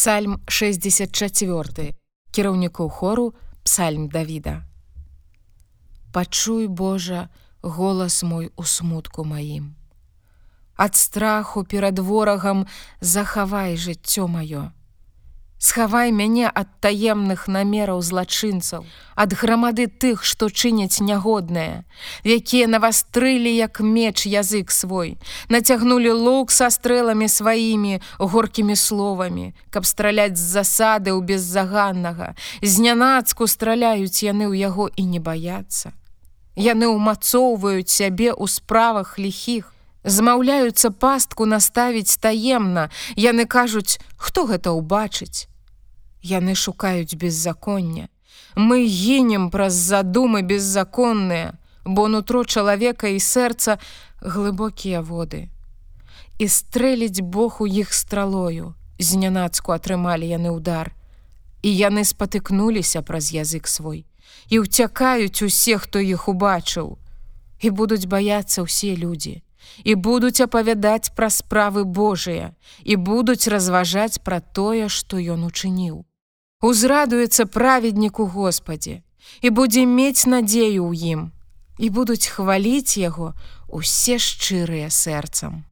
Псальм 64 кіраўнікоў хору псальм Давіда. Пачуй Божа голас мой у смутку маім. Ад страху перад ворагам захавай жыццё маё. Схавай мяне ад таемных намераў злачынцаў, ад грамады тых, што чыняць нягоднае, якія навастрылі як меч язык свой, нацягнулі лук са стрэламі сваімі горкімі словамі, каб страляць з засады ў беззаганнага, знянацку страляюць яны ў яго і не баяцца. Яны ўмацоўваюць сябе ў справах ліхіх, змаўляюцца пастку наставіць таемна, яны кажуць, хто гэта ўбачыць. Яны шукаюць беззаконня. Мы гінем праз задумы беззаконныя, бо нутро чалавека і сэрца глыбокія воды. І стрэліць Бог у іх стралою, знянацку атрымалі яны ўдар. І яны спатыкнуліся праз язык свой і ўцякаюць усе, хто іх убачыў. І будуць баяцца ўсе людзі, і будуць апавядаць пра справы Божыя, і будуць разважаць пра тое, што ён учыніў узрадуецца праведніку Господі і будзе мець надзею ў ім, і будуць хваліць яго усе шчырыя сэрцам.